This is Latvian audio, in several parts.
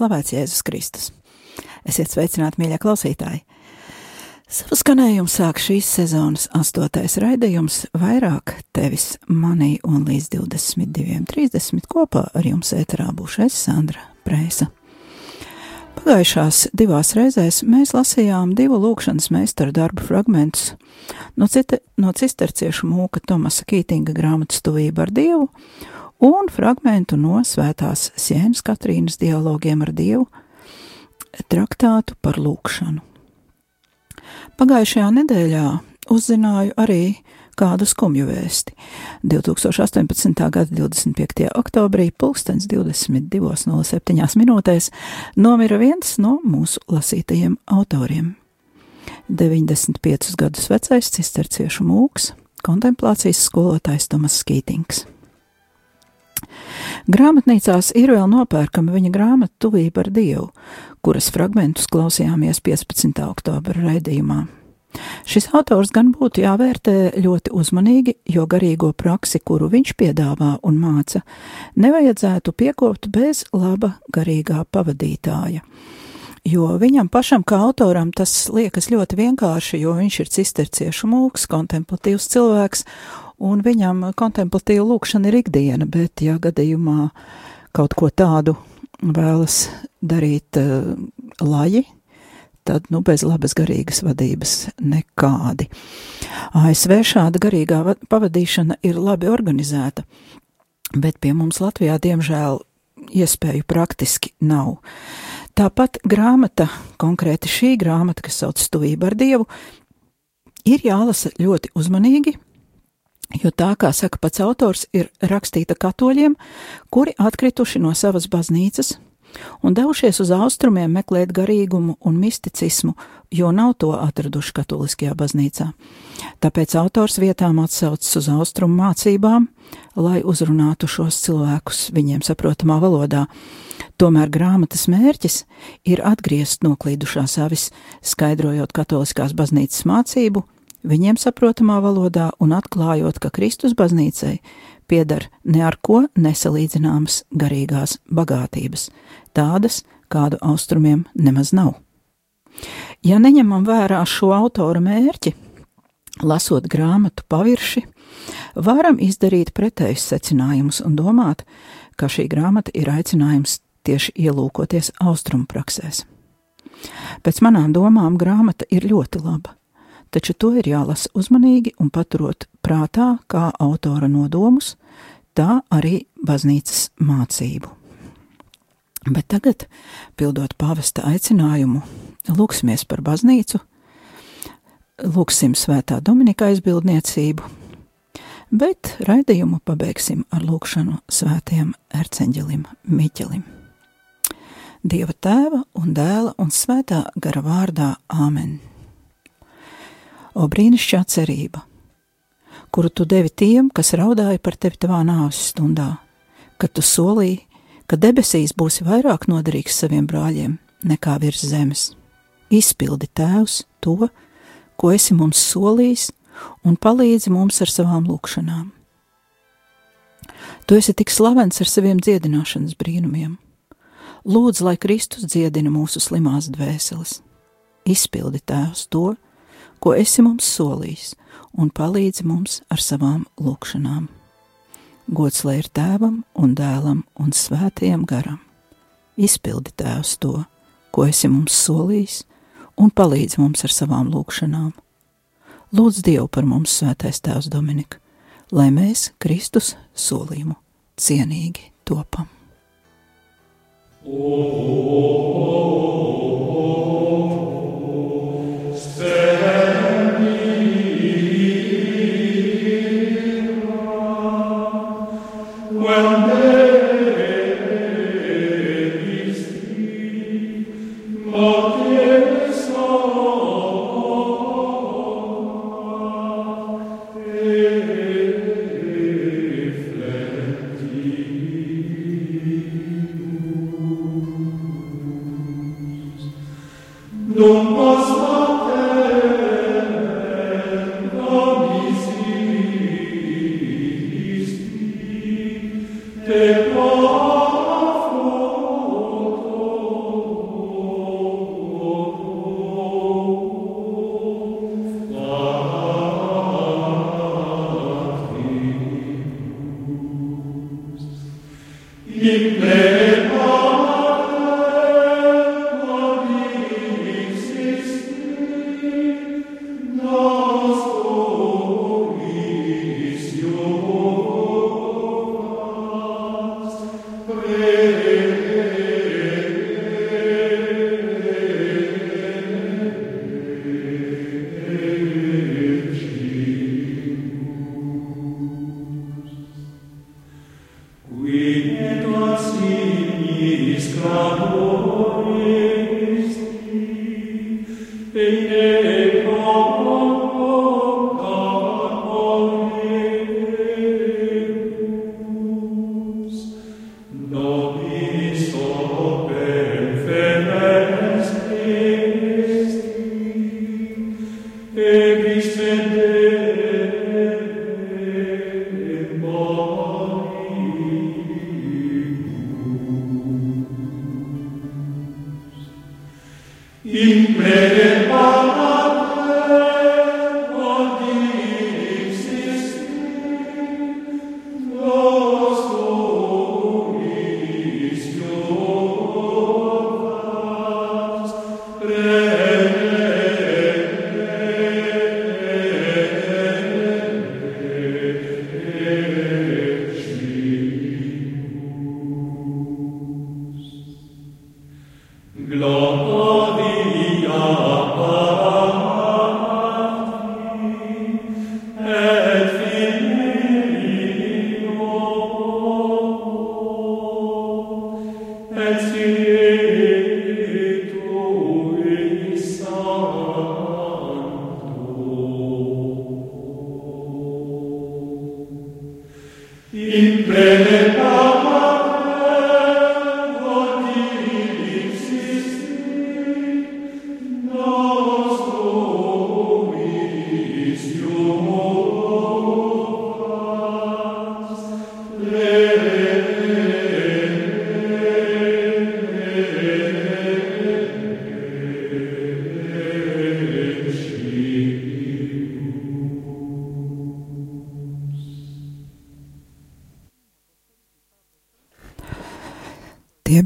slavēts Jēzus Kristus. Esiet sveicināti, mīļie klausītāji! Savu skanējumu sāk šīs sezonas astotais raidījums vairāk tevis manī un līdz 22.30 kopā ar jums ēterā būšu es Sandra Prēsa. Pagājušās divās reizēs mēs lasījām divu lūkšanas meistaru darbu fragmentus no, cita, no cisterciešu mūka Tomasa Kītinga grāmatas Tuvība ar Dievu un fragmentu no Svētās Sienas Katrīnas dialogiem ar Dievu traktātu par lūkšanu. Pagājušajā nedēļā uzzināju arī kādu skumju vēsti. 2018. gada 25. oktobrī, pulkstens 22.07 minūtēs, nomira viens no mūsu lasītajiem autoriem. 95 gadus vecais cisterciešu mūks, kontemplācijas skolotājs Tomas Skītings. Grāmatnīcās ir vēl nopērkama viņa grāmata Tuvība ar Dievu, kuras fragmentus klausījāmies 15. oktobra raidījumā. Šis autors gan būtu jāvērtē ļoti uzmanīgi, jo garīgo praksi, kuru viņš piedāvā un māca, nevajadzētu piekopt bez laba garīgā pavadītāja. Jo viņam pašam, kā autoram, tas liekas ļoti vienkārši, jo viņš ir cisterciešu mūks, kontemplatīvs cilvēks, un viņam kontemplatīva lūkšana ir ikdiena, bet, ja gadījumā kaut ko tādu vēlas darīt uh, laji, tad, nu, bez labas garīgas vadības nekādi. ASV šāda garīgā pavadīšana ir labi organizēta, bet pie mums Latvijā, diemžēl, iespēju praktiski nav. Tāpat grāmata, konkrēti šī grāmata, kas sauc Stuvība ar Dievu, ir jālasa ļoti uzmanīgi, jo tā, kā saka pats autors, ir rakstīta katoļiem, kuri atkrituši no savas baznīcas un devušies uz austrumiem meklēt garīgumu un misticismu, jo nav to atraduši katoliskajā baznīcā. Tāpēc autors vietām atsaucas uz austrumu mācībām, lai uzrunātu šos cilvēkus viņiem saprotamā valodā. Tomēr grāmatas mērķis ir atgriezt noklīdušās avis, skaidrojot katoliskās baznīcas mācību, viņiem saprotamā valodā un atklājot, ka Kristus baznīcai pieder ne ar ko nesalīdzināmas garīgās bagātības, tādas, kādu austrumiem nemaz nav. Ja neņemam vērā šo autora mērķi, lasot grāmatu pavirši, varam izdarīt pretējus secinājumus un domāt, ka šī grāmata ir aicinājums tieši ielūkoties austrumu praksēs. Pēc manām domām grāmata ir ļoti laba, taču to ir jālasa uzmanīgi un paturot prātā kā autora nodomus, tā arī baznīcas mācību. Bet tagad, pildot pāvesta aicinājumu, lūksimies par baznīcu, lūksim svētā Dominika aizbildniecību, bet raidījumu pabeigsim ar lūkšanu svētajam erceņģelim Miķelim. Dieva tēva un dēla un svētā gara vārdā Āmen. O brīnišķīgā cerība, kuru tu devi tiem, kas raudāja par tevi tavā nāves stundā, kad tu solīji, ka debesīs būsi vairāk noderīgs saviem brāļiem nekā virs zemes. Izpildi tēvs to, ko esi mums solījis, un palīdzi mums ar savām lūgšanām. Tu esi tik slavens ar saviem dziedināšanas brīnumiem Lūdzu, lai Kristus dziedina mūsu slimās dvēseles. Izpildi tēvs to, ko esi mums solījis, un palīdzi mums ar savām lūgšanām. Gods lai ir tēvam un dēlam un svētajam garam. Izpildi tēvs to, ko esi mums solījis, un palīdzi mums ar savām lūgšanām. Lūdz Dievu par mums, svētais tēvs Dominika, lai mēs Kristus solījumu cienīgi topam. Stendi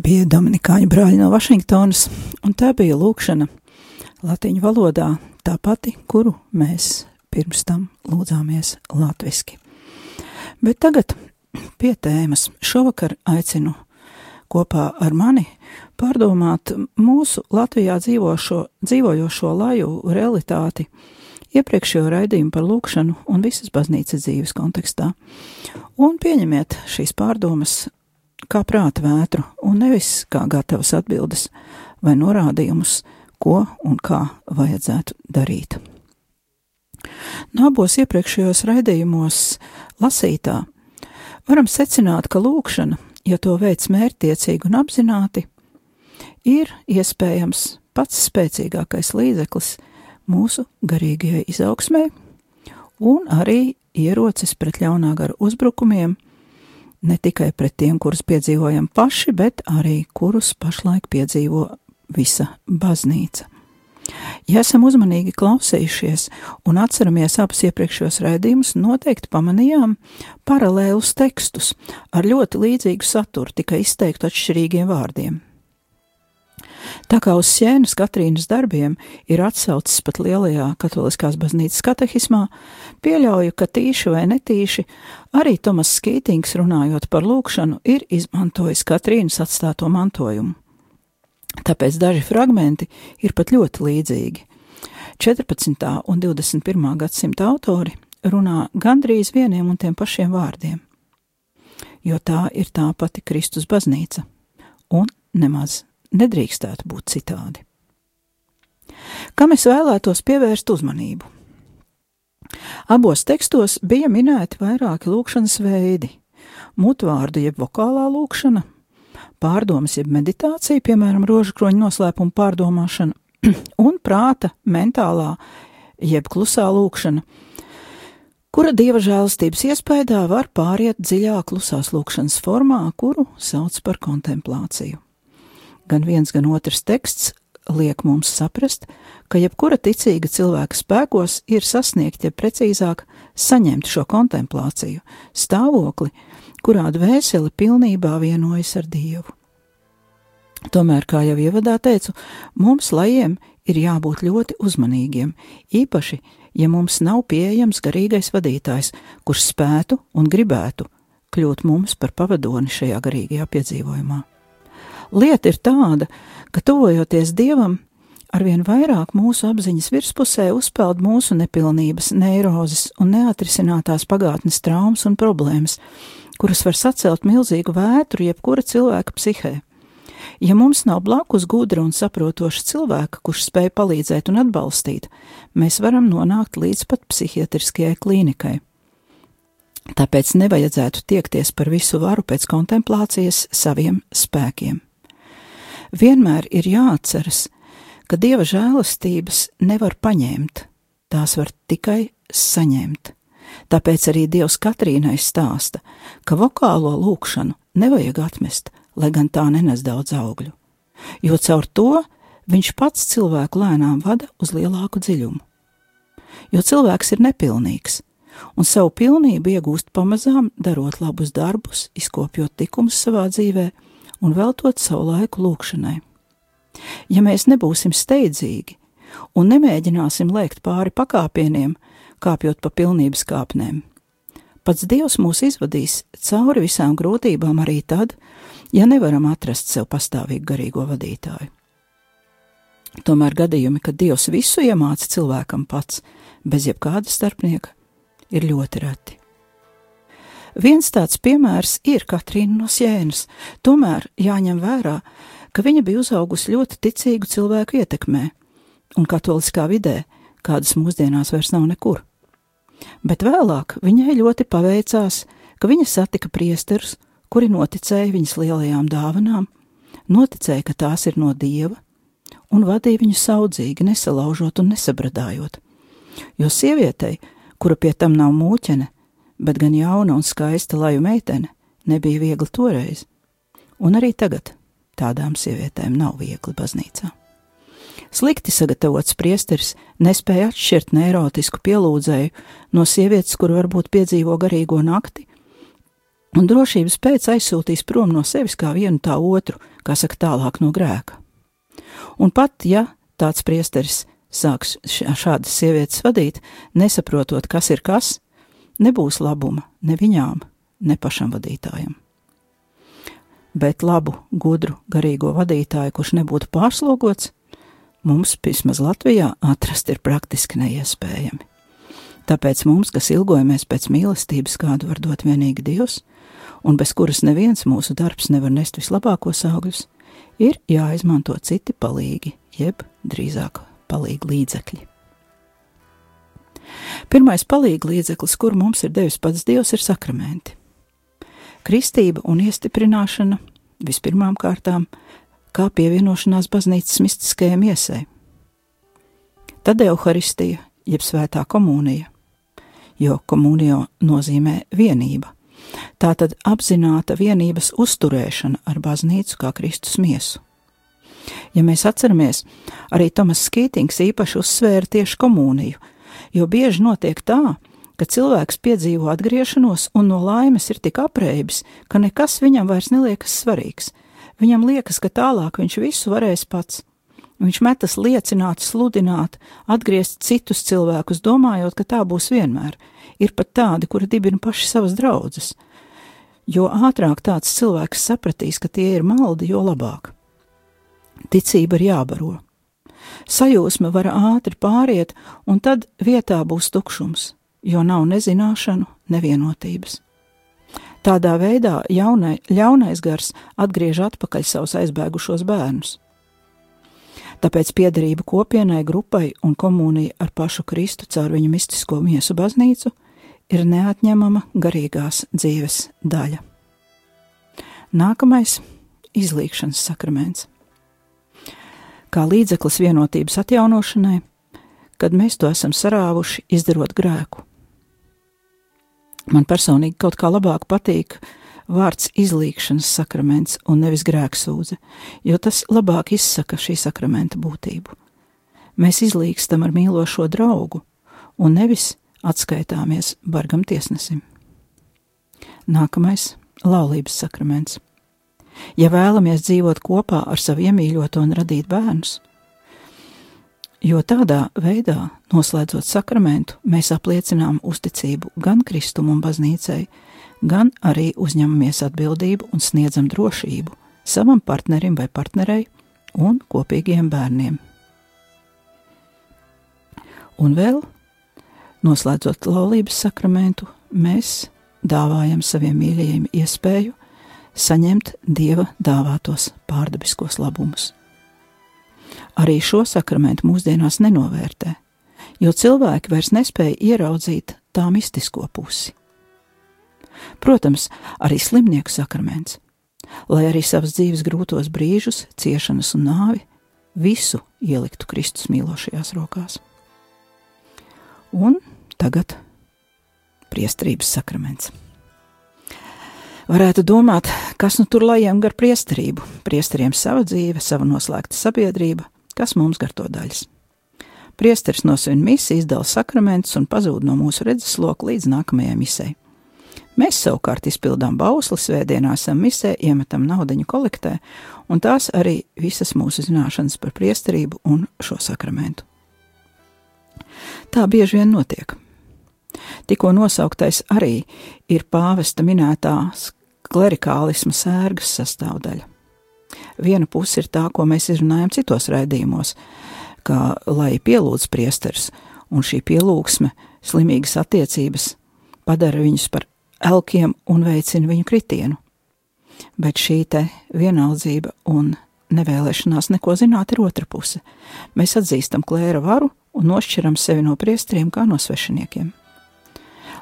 bija Dominikāņu brāļi no Vašingtonas, un tā bija lūkšana latīņu valodā, tā pati, kuru mēs pirms tam lūdzāmies latviski. Bet tagad pie tēmas. Šovakar aicinu kopā ar mani pārdomāt mūsu Latvijā dzīvošo, dzīvojošo laju realitāti iepriekšējo raidījumu par lūkšanu un visas baznīcas dzīves kontekstā. Un pieņemiet šīs pārdomas kā prāta vētru un nevis kā gatavas atbildes vai norādījumus, ko un kā vajadzētu darīt. No abos iepriekšējos raidījumos lasītā varam secināt, ka lūkšana, ja to veids mērķtiecīgi un apzināti, ir iespējams pats spēcīgākais līdzeklis mūsu garīgajai izaugsmē un arī ierocis pret ļaunā gara uzbrukumiem ne tikai pret tiem, kurus piedzīvojam paši, bet arī kurus pašlaik piedzīvo visa baznīca. Ja esam uzmanīgi klausījušies un atceramies abus iepriekšējos raidījumus, noteikti pamanījām paralēlus tekstus ar ļoti līdzīgu saturu, tikai izteiktu atšķirīgiem vārdiem. Tā kā uz sienas Katrīnas darbiem ir atsaucis pat lielajā katoliskās baznīcas katehismā, pieļauju, ka tīši vai netīši arī Tomas Skītings runājot par lūkšanu ir izmantojis Katrīnas atstāto mantojumu. Tāpēc daži fragmenti ir pat ļoti līdzīgi. 14. un 21. gadsimta autori runā gandrīz vieniem un tiem pašiem vārdiem, jo tā ir tā pati Kristus baznīca, un nemaz nedrīkstētu būt citādi. Kam es vēlētos pievērst uzmanību? Abos tekstos bija minēti vairāki lūkšanas veidi - mutvārdu jeb vokālā lūkšana, pārdomas jeb meditācija, piemēram, rožakroņa noslēpuma pārdomāšana, un prāta mentālā jeb klusā lūkšana, kura dieva žēlastības iespējā var pāriet dziļā klusās lūkšanas formā, kuru sauc par kontemplāciju gan viens, gan otrs teksts liek mums saprast, ka jebkura ticīga cilvēka spēkos ir sasniegt, ja precīzāk, saņemt šo kontemplāciju, stāvokli, kurā dvēsele pilnībā vienojas ar Dievu. Tomēr, kā jau ievadā teicu, mums lajiem ir jābūt ļoti uzmanīgiem, īpaši, ja mums nav pieejams garīgais vadītājs, kurš spētu un gribētu kļūt mums par pavadoni šajā garīgajā piedzīvojumā. Lieta ir tāda, ka tuvojoties dievam, arvien vairāk mūsu apziņas virspusē uzpeld mūsu nepilnības, neirozes un neatrisinātās pagātnes traumas un problēmas, kuras var sacelt milzīgu vētru jebkura cilvēka psihē. Ja mums nav blakus gudra un saprotoša cilvēka, kurš spēj palīdzēt un atbalstīt, mēs varam nonākt līdz pat psihiatriskajai klīnikai. Tāpēc nevajadzētu tiekties par visu varu pēc kontemplācijas saviem spēkiem vienmēr ir jāatceras, ka dieva žēlastības nevar paņemt, tās var tikai saņemt. Tāpēc arī Dievs Katrīnai stāsta, ka vokālo lūkšanu nevajag atmest, lai gan tā nenes daudz augļu, jo caur to viņš pats cilvēku lēnām vada uz lielāku dziļumu. Jo cilvēks ir nepilnīgs, un savu pilnību iegūst pamazām, darot labus darbus, izkopjot likumus savā dzīvēm un veltot savu laiku lūkšanai. Ja mēs nebūsim steidzīgi un nemēģināsim lēkt pāri pakāpieniem, kāpjot pa pilnības kāpnēm, pats Dievs mūs izvadīs cauri visām grūtībām arī tad, ja nevaram atrast sev pastāvīgu garīgo vadītāju. Tomēr gadījumi, kad Dievs visu iemāca cilvēkam pats, bez jebkāda starpnieka, ir ļoti reti. Viens tāds piemērs ir Katrīna no Sienas, tomēr jāņem vērā, ka viņa bija uzaugusi ļoti ticīgu cilvēku ietekmē, un katoliskā vidē, kādas mūsdienās vairs nav nekur. Bet vēlāk viņai ļoti paveicās ka viņa satika priesterus, kuri noticēja viņas lielajām dāvanām, noticēja, ka tās ir no dieva, un vadīja viņu saudzīgi, nesalaužot un nesabradājot. Jo sievietei, kura pie tam nav mūķene, bet gan jauna un skaista laju meitene, nebija viegli toreiz, un arī tagad tādām sievietēm nav viegli baznīcā. Slikti sagatavots priesteris nespēja atšķirt neirotisku pielūdzēju no sievietes, kur varbūt piedzīvo garīgo nakti, un drošības pēc aizsūtīs prom no sevis kā vienu tā otru, kā saka, tālāk no grēka. Un pat, ja tāds priesteris sāks šādas sievietes vadīt, nesaprotot, kas ir kas, nebūs labuma ne viņām, ne pašam vadītājam. Bet labu, gudru, garīgo vadītāju, kurš nebūtu pārslogots, mums, vismaz Latvijā, atrast ir praktiski neiespējami. Tāpēc mums, kas ilgojamies pēc mīlestības, kādu var dot vienīgi Dievs, un bez kuras neviens mūsu darbs nevar nest vislabākos augļus, ir jāizmanto citi palīgi, jeb drīzāk palīgi līdzekļi. Pirmais palīgi līdzeklis, kur mums ir devis pats Dievs, ir sakramenti. Kristība un iestiprināšana vispirmām kārtām kā pievienošanās baznīcas mistiskajai miesai. Tad evaharistija, jeb svētā komunija, jo komunija nozīmē vienība. Tā tad apzināta vienības uzturēšana ar baznīcu kā Kristus miesu. Ja mēs atceramies, arī Tomas Skītings īpaši uzsvēra tieši komuniju, jo bieži notiek tā, ka cilvēks piedzīvo atgriešanos un no laimes ir tik apreibis, ka nekas viņam vairs neliekas svarīgs. Viņam liekas, ka tālāk viņš visu varēs pats. Viņš metas liecināt, sludināt, atgriezt citus cilvēkus, domājot, ka tā būs vienmēr. Ir pat tādi, kuri dibina paši savas draudzes. Jo ātrāk tāds cilvēks sapratīs, ka tie ir maldi, jo labāk. Ticība ir jābaro. Sajūsma var ātri pāriet, un tad vietā būs tukšums, jo nav nezināšanu, nevienotības. Tādā veidā jaunai, ļaunais gars atgriež atpakaļ savus aizbēgušos bērnus. Tāpēc piederība kopienai, grupai un komunija ar pašu Kristu caur viņa mistisko miesu baznīcu ir neatņemama garīgās dzīves daļa. Nākamais - izlīkšanas sakraments. Kā līdzeklis vienotības atjaunošanai, kad mēs to esam sarāvuši, izdarot grēku. Man personīgi kaut kā labāk patīk vārds izlīkšanas sakraments un nevis grēksūdze, jo tas labāk izsaka šī sakramenta būtību. Mēs izlīkstam ar mīlošo draugu un nevis atskaitāmies bargam tiesnesim. Nākamais - laulības sakraments. Ja vēlamies dzīvot kopā ar savu iemīļoto un radīt bērnus, jo tādā veidā, noslēdzot sakramentu, mēs apliecinām uzticību gan Kristum un baznīcai, gan arī uzņemamies atbildību un sniedzam drošību savam partnerim vai partnerei un kopīgiem bērniem. Un vēl, noslēdzot laulības sakramentu, mēs dāvājam saviem mīļajiem iespēju saņemt dieva dāvātos pārdabiskos labumus. Arī šo sakramentu mūsdienās nenovērtē, jo cilvēki vairs nespēja ieraudzīt tā mistisko pusi. Protams, arī slimnieku sakraments, lai arī savas dzīves grūtos brīžus, ciešanas un nāvi, visu ieliktu Kristus mīlošajās rokās. Un tagad priesterības sakraments. Varētu domāt, kas nu tur lajiem gar priesterību, priesteriem sava dzīve, sava noslēgta sabiedrība, kas mums gar to daļas. Priesteris nosvin misiju, izdala sakramentus un pazūd no mūsu redzesloka līdz nākamajai misijai. Mēs savukārt izpildām bausli, svētdienā esam misē, iemetam naudu kolektē, un tās arī visas mūsu zināšanas par priesterību un šo sakramentu. Tā bieži vien notiek. Tikko nosauktais arī ir pāvesta minētās klerikālisma sērgas sastāvdaļa. Viena puse ir tā, ko mēs izrunājam citos raidījumos, kā lai pielūdz priesteris, un šī pielūgsme, slimīgas attiecības padara viņus par elkiem un veicina viņu kritienu. Bet šī te vienaldzība un nevēlešanās neko zināt ir otra puse. Mēs atzīstam klēra varu un nošķiram sevi no priestriem kā no svešiniekiem.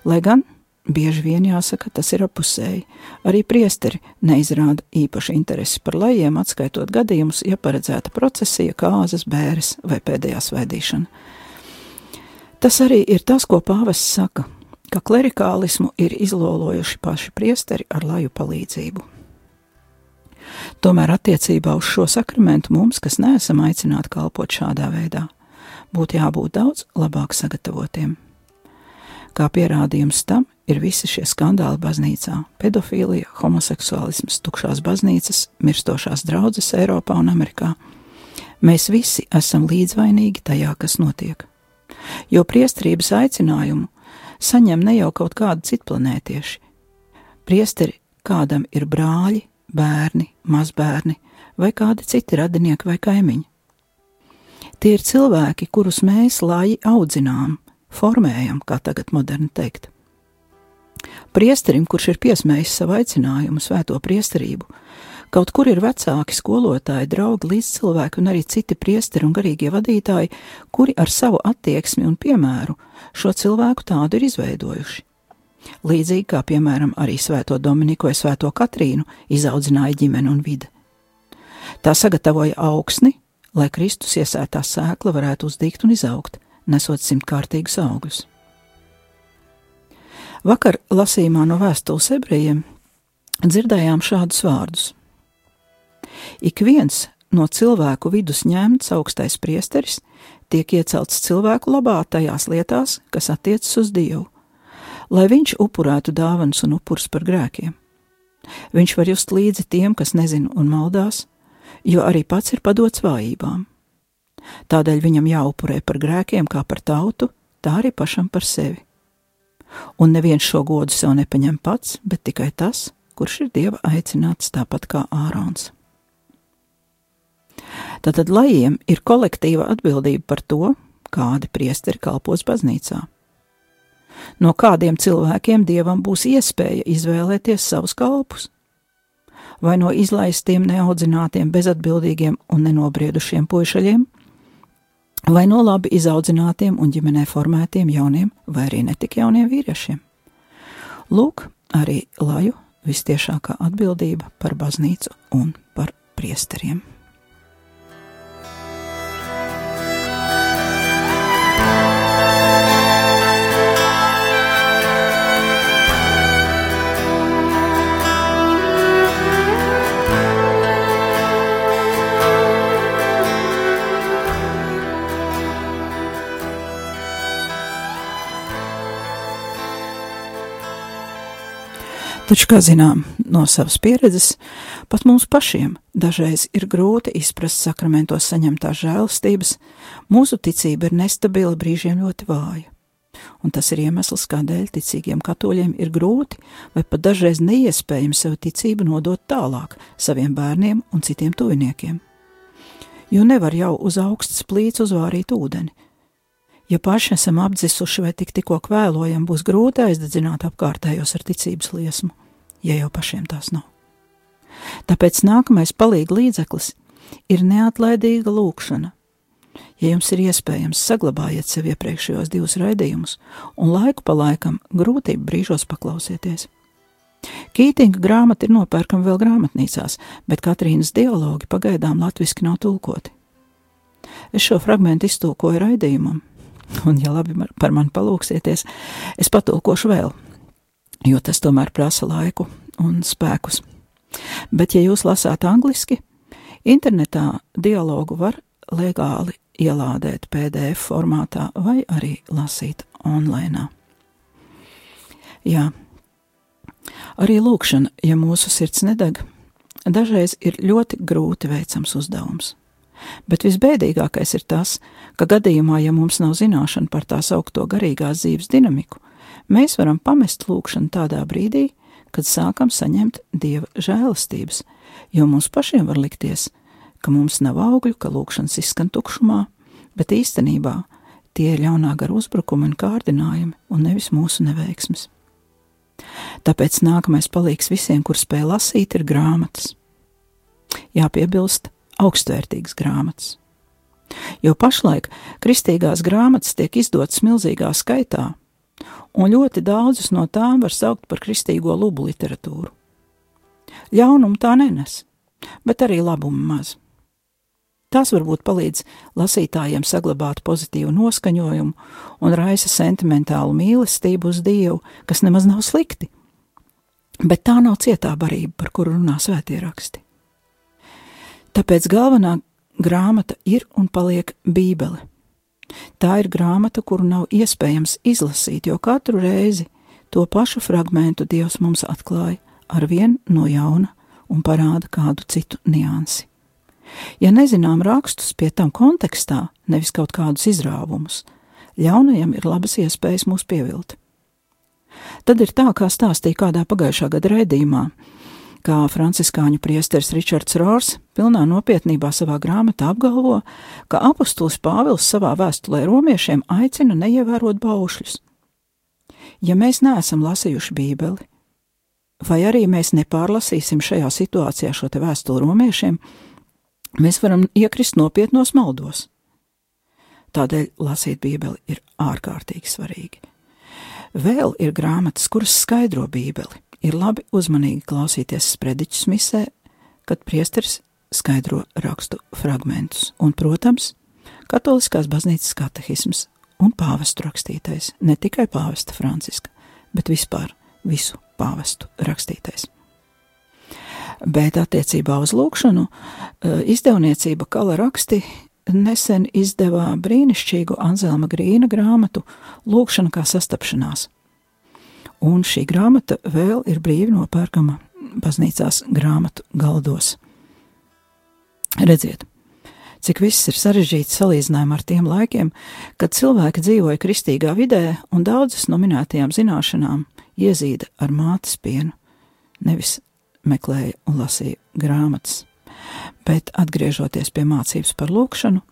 Lai gan bieži vien jāsaka, tas ir apusēji. Arī priesteri neizrāda īpaši interesi par lajiem, atskaitot gadījumus, ja paredzēta procesija, kāzas, bēres vai pēdējā svētīšana. Tas arī ir tas, ko pāvests saka, ka klerikālismu ir izlolojuši paši priesteri ar laju palīdzību. Tomēr attiecībā uz šo sakramentu mums, kas neesam aicināti kalpot šādā veidā, būtu jābūt daudz labāk sagatavotiem. Kā pierādījums tam ir visi šie skandāli baznīcā - pedofīlija, homoseksuālisms, tukšās baznīcas, mirstošās draudzes Eiropā un Amerikā. Mēs visi esam līdzvainīgi tajā, kas notiek. Jo priesterības aicinājumu saņem ne jau kaut kādi citplanētieši. Priesteri kādam ir brāļi, bērni, mazbērni vai kādi citi radinieki vai kaimiņi. Tie ir cilvēki, kurus mēs lai audzinām, formējam, kā tagad moderni teikt. Priesterim, kurš ir piesmējis savu aicinājumu, svēto priesterību, kaut kur ir vecāki, skolotāji, draugi, līdzcilvēki un arī citi priesteri un garīgie vadītāji, kuri ar savu attieksmi un piemēru šo cilvēku tādu ir izveidojuši. Līdzīgi kā, piemēram, arī Svēto Dominiku vai Svēto Katrīnu izaudzināja ģimene un vide. Tā sagatavoja augsni, lai Kristus iesētā sēkla varētu uzdīgt un izaugt, nesot simtkārtīgus augļus. Vakar lasījumā no vēstules ebrejiem dzirdējām šādus vārdus: Ik viens no cilvēku vidus ņemts augstais priesteris tiek iecelts cilvēku labā tajās lietās, kas attiecas uz Dievu, lai viņš upurētu dāvanas un upurs par grēkiem. Viņš var just līdzi tiem, kas nezina un maldās, jo arī pats ir padots vājībām. Tādēļ viņam jāupurē par grēkiem kā par tautu, tā arī pašam par sevi. Un neviens šo godu sev nepaņem pats, bet tikai tas, kurš ir dieva aicināts tāpat kā Ārons. Tātad lajiem ir kolektīva atbildība par to, kādi priesteri kalpos baznīcā. No kādiem cilvēkiem dievam būs iespēja izvēlēties savus kalpus? Vai no izlaistiem, neaudzinātiem, bezatbildīgiem un nenobriedušiem puišaļiem, vai no labi izaudzinātiem un ģimenē formētiem jauniem vai arī netik jauniem vīriešiem. Lūk, arī laju vistiešākā atbildība par baznīcu un par priesteriem. Taču, kā zinām no savas pieredzes, pat mums pašiem dažreiz ir grūti izprast sakramentos saņemtās žēlastības, mūsu ticība ir nestabila, brīžiem ļoti vāja. Un tas ir iemesls, kādēļ ticīgiem katoļiem ir grūti vai pat dažreiz neiespējami savu ticību nodot tālāk saviem bērniem un citiem tuviniekiem. Jo nevar jau uz augsts plīts uzvārīt ūdeni, Ja paši esam apdzisuši vai tik tikko kvēlojam, būs grūti aizdedzināt apkārtējos ar ticības liesmu ja jau pašiem tās nav. Tāpēc nākamais palīga līdzeklis ir neatlaidīga lūkšana. Ja jums ir iespējams, saglabājiet sev iepriekšējos divus raidījumus, un laiku pa laikam grūtību brīžos paklausieties. Kītinga grāmata ir nopērkama vēl grāmatnīcās, bet Katrīnas dialogi pagaidām latviski nav tulkoti. Es šo fragment iztulkoju raidījumam, un, ja labi par mani palūksieties, es patulkošu vēl, jo tas tomēr prasa laiku un spēkus. Bet, ja jūs lasāt angliski, internetā dialogu var legāli ielādēt PDF formātā vai arī lasīt online. Jā, arī lūkšana, ja mūsu sirds nedeg, dažreiz ir ļoti grūti veicams uzdevums. Bet visbēdīgākais ir tas, ka gadījumā, ja mums nav zināšana par tā saukto garīgās dzīves dinamiku, Mēs varam pamest lūkšanu tādā brīdī, kad sākam saņemt dieva žēlastības, jo mums pašiem var likties, ka mums nav augļu, ka lūkšanas izskan tukšumā, bet īstenībā tie ir ļaunā gara uzbrukumi un kārdinājumi, un nevis mūsu neveiksmes. Tāpēc nākamais palīgs visiem, kur spēj lasīt, ir grāmatas. Jāpiebilst, augstvērtīgas grāmatas. Jo pašlaik kristīgās grāmatas tiek izdotas milzīgā skaitā, un ļoti daudzus no tām var saukt par kristīgo lubu literatūru. Ļaunumu tā nenes, bet arī labumu maz. Tas varbūt palīdz lasītājiem saglabāt pozitīvu noskaņojumu un raisa sentimentālu mīlestību uz Dievu, kas nemaz nav slikti. Bet tā nav cietā barība, par kuru runā svētie raksti. Tāpēc galvenā grāmata ir un paliek Bībele. Tā ir grāmata, kuru nav iespējams izlasīt, jo katru reizi to pašu fragmentu Dievs mums atklāja ar vien no jauna un parāda kādu citu niansi. Ja nezinām rakstus pie tam kontekstā, nevis kaut kādus izrāvumus, ļaunajam ir labas iespējas mūs pievilt. Tad ir tā, kā stāstīja kādā pagājušā gada raidījumā, kā franciskāņu priesteris Ričards Rors pilnā nopietnībā savā grāmatā apgalvo, ka apustulis Pāvils savā vēstulē romiešiem aicina neievērot baušļus. Ja mēs neesam lasījuši Bībeli, vai arī mēs nepārlasīsim šajā situācijā šo te vēstuli romiešiem, mēs varam iekrist nopietnos maldos. Tādēļ lasīt Bībeli ir ārkārtīgi svarīgi. Vēl ir grāmatas, kuras skaidro Bībeli. Ir labi uzmanīgi klausīties sprediķus misē, kad priesteris skaidro rakstu fragmentus, un, protams, katoliskās baznīcas katehisms un pāvestu rakstītais, ne tikai pāvesta Franciska, bet vispār visu pāvestu rakstītais. Bet attiecībā uz lūkšanu eh, izdevniecība Kala raksti nesen izdevā brīnišķīgu Anzelma Grīna grāmatu Lūkšana kā sastapšanās. Un šī grāmata vēl ir brīvi nopērkama baznīcās grāmatu galdos. Redziet, cik viss ir sarežģīts salīdzinājumā ar tiem laikiem, kad cilvēki dzīvoja kristīgā vidē un daudzas no minētajām zināšanām iezīda ar mātes pienu, nevis meklēja un lasīja grāmatas. Bet, atgriežoties pie mācības par lūkšanu,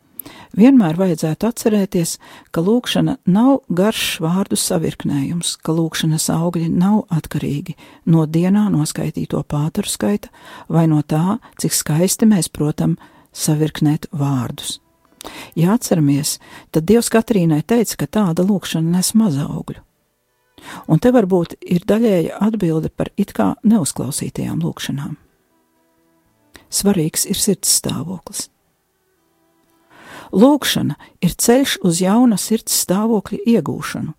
vienmēr vajadzētu atcerēties, ka lūkšana nav garš vārdu savirknējums, ka lūkšanas augļi nav atkarīgi no dienā noskaitīto pātaru skaita vai no tā, cik skaisti mēs protam savirknēt vārdus. Ja atceramies, tad Dievs Katrīnai teica, ka tāda lūkšana nes mazaugļu. Un te varbūt ir daļēja atbilde par it kā neuzklausītajām lūkšanām. Svarīgs ir sirds stāvoklis. Lūkšana ir ceļš uz jauna sirds stāvokļa iegūšanu,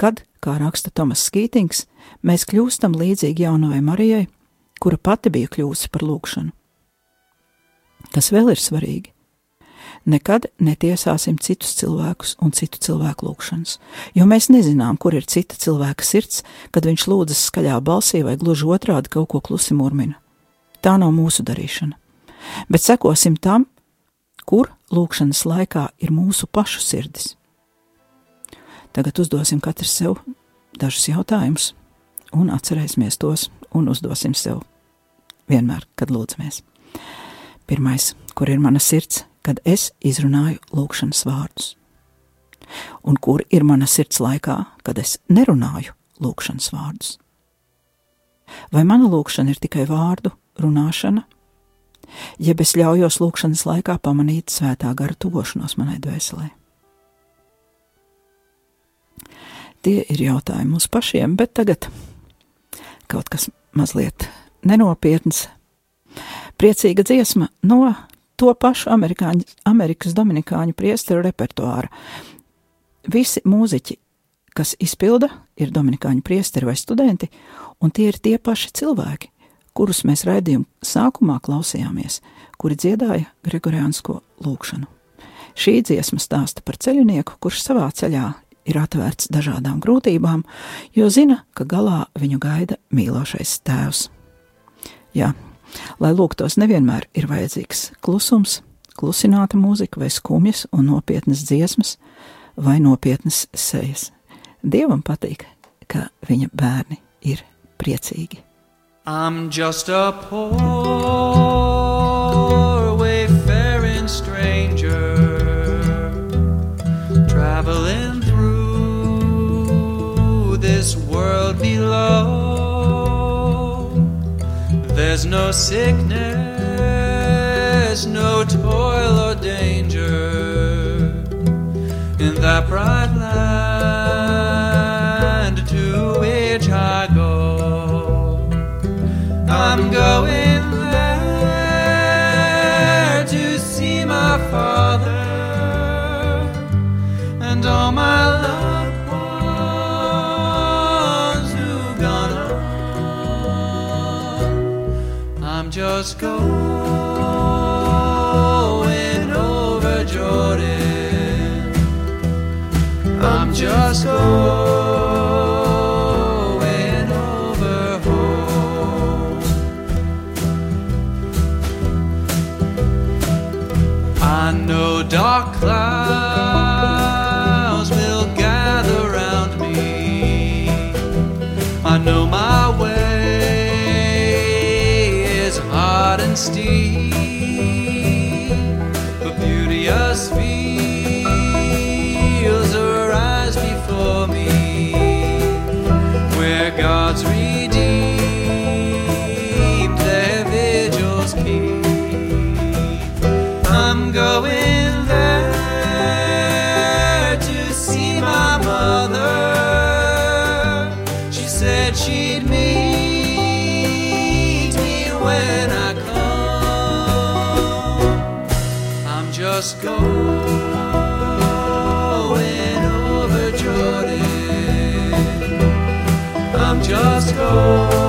kad, kā raksta Tomas Skītings, mēs kļūstam līdzīgi jaunajai Marijai, kura pati bija kļūsi par lūkšanu. Tas vēl ir svarīgi. Nekad netiesāsim citus cilvēkus un citu cilvēku lūgšanas, jo mēs nezinām, kur ir cita cilvēka sirds, kad viņš lūdzas skaļā balsī vai gluži otrādi kaut ko klusi murmina. Tā nav mūsu darīšana. Bet sekosim tam, kur lūkšanas laikā ir mūsu pašu sirdis. Tagad uzdosim katrs sev dažus jautājumus, un atcerēsimies tos un uzdosim sev vienmēr, kad lūdzamies. Pirmais, kur ir mana sirds, kad es izrunāju lūkšanas vārdus. Un kur ir mana sirds laikā, kad es nerunāju lūkšanas vārdus? Vai mana lūkšana ir tikai vārdu runāšana, jeb es ļaujos lūkšanas laikā pamanīt svētā gara tuvošanos manai dvēselē? Tie ir jautājumi mums pašiem, bet tagad kaut kas mazliet nenopietns. Priecīga dziesma no to pašu Amerikas Dominikāņu priesteru repertuāru. Visi mūziķi, kas izpilda, ir Dominikāņu priesteri vai studenti, un tie ir tie paši cilvēki, kurus mēs raidījuma sākumā klausījāmies, kuri dziedāja Gregoriānsko lūgšanu. Šī dziesma stāsta par ceļinieku, kurš savā ceļā ir atvērts dažādām grūtībām, jo zina, ka galā viņu gaida mīlošais tēvs. Jā, Lai lūgtos, nevienmēr ir vajadzīgs klusums, klusināta mūzika vai skumjas un nopietnas dziesmas vai nopietnas sejas. Dievam patīk, ka viņa bērni ir priecīgi. I'm just a poor wayfaring stranger traveling through this world below. There's no sickness, no toil or danger in that bright land just going over Jordan. I'm just going just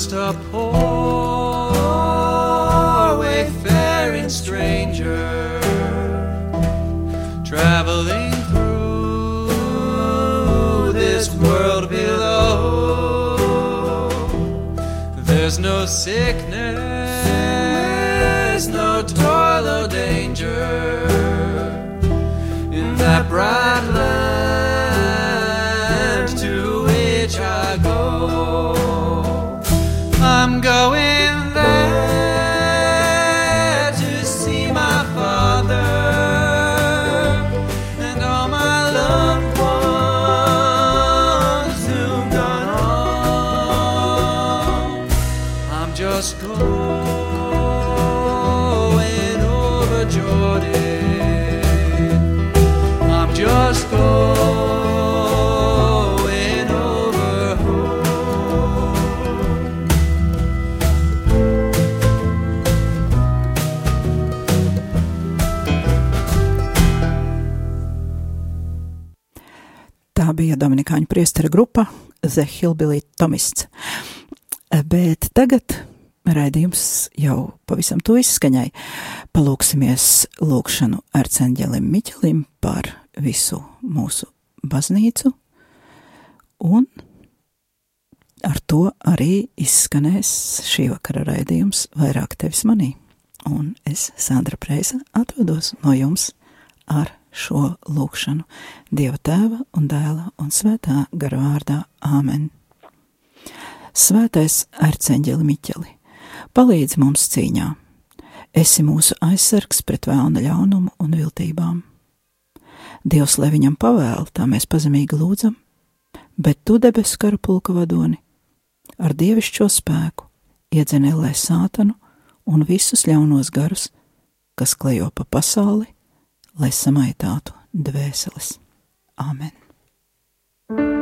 just a poor wayfaring stranger traveling through this world below. There's no sickness, no toil or danger in that bright land bija Dominikāņu priestera grupa The Hillbilly Tomists. Bet tagad raidījums jau pavisam to izskaņai. Palūksimies lūkšanu arcēnģelim Miķelim par visu mūsu baznīcu, un ar to arī izskanēs šī vakara raidījums vairāk tevis manī. Un es, Sandra Preisa, atvados no jums ar šo lūkšanu Dieva tēva un dēla un svētā gara vārdā Āmen. Svētais arcēnģeli Miķeli, palīdz mums cīņā. Esi mūsu aizsargs pret vēlna ļaunumu un viltībām. Dievs, lai viņam pavēl, tā mēs pazemīgi lūdzam, bet tu debesu kara pulka vadoni, ar dievišķo spēku iedzenēlē sātanu un visus ļaunos garus, kas klejo pa pasauli, lai samaitātu dvēseles. Āmen!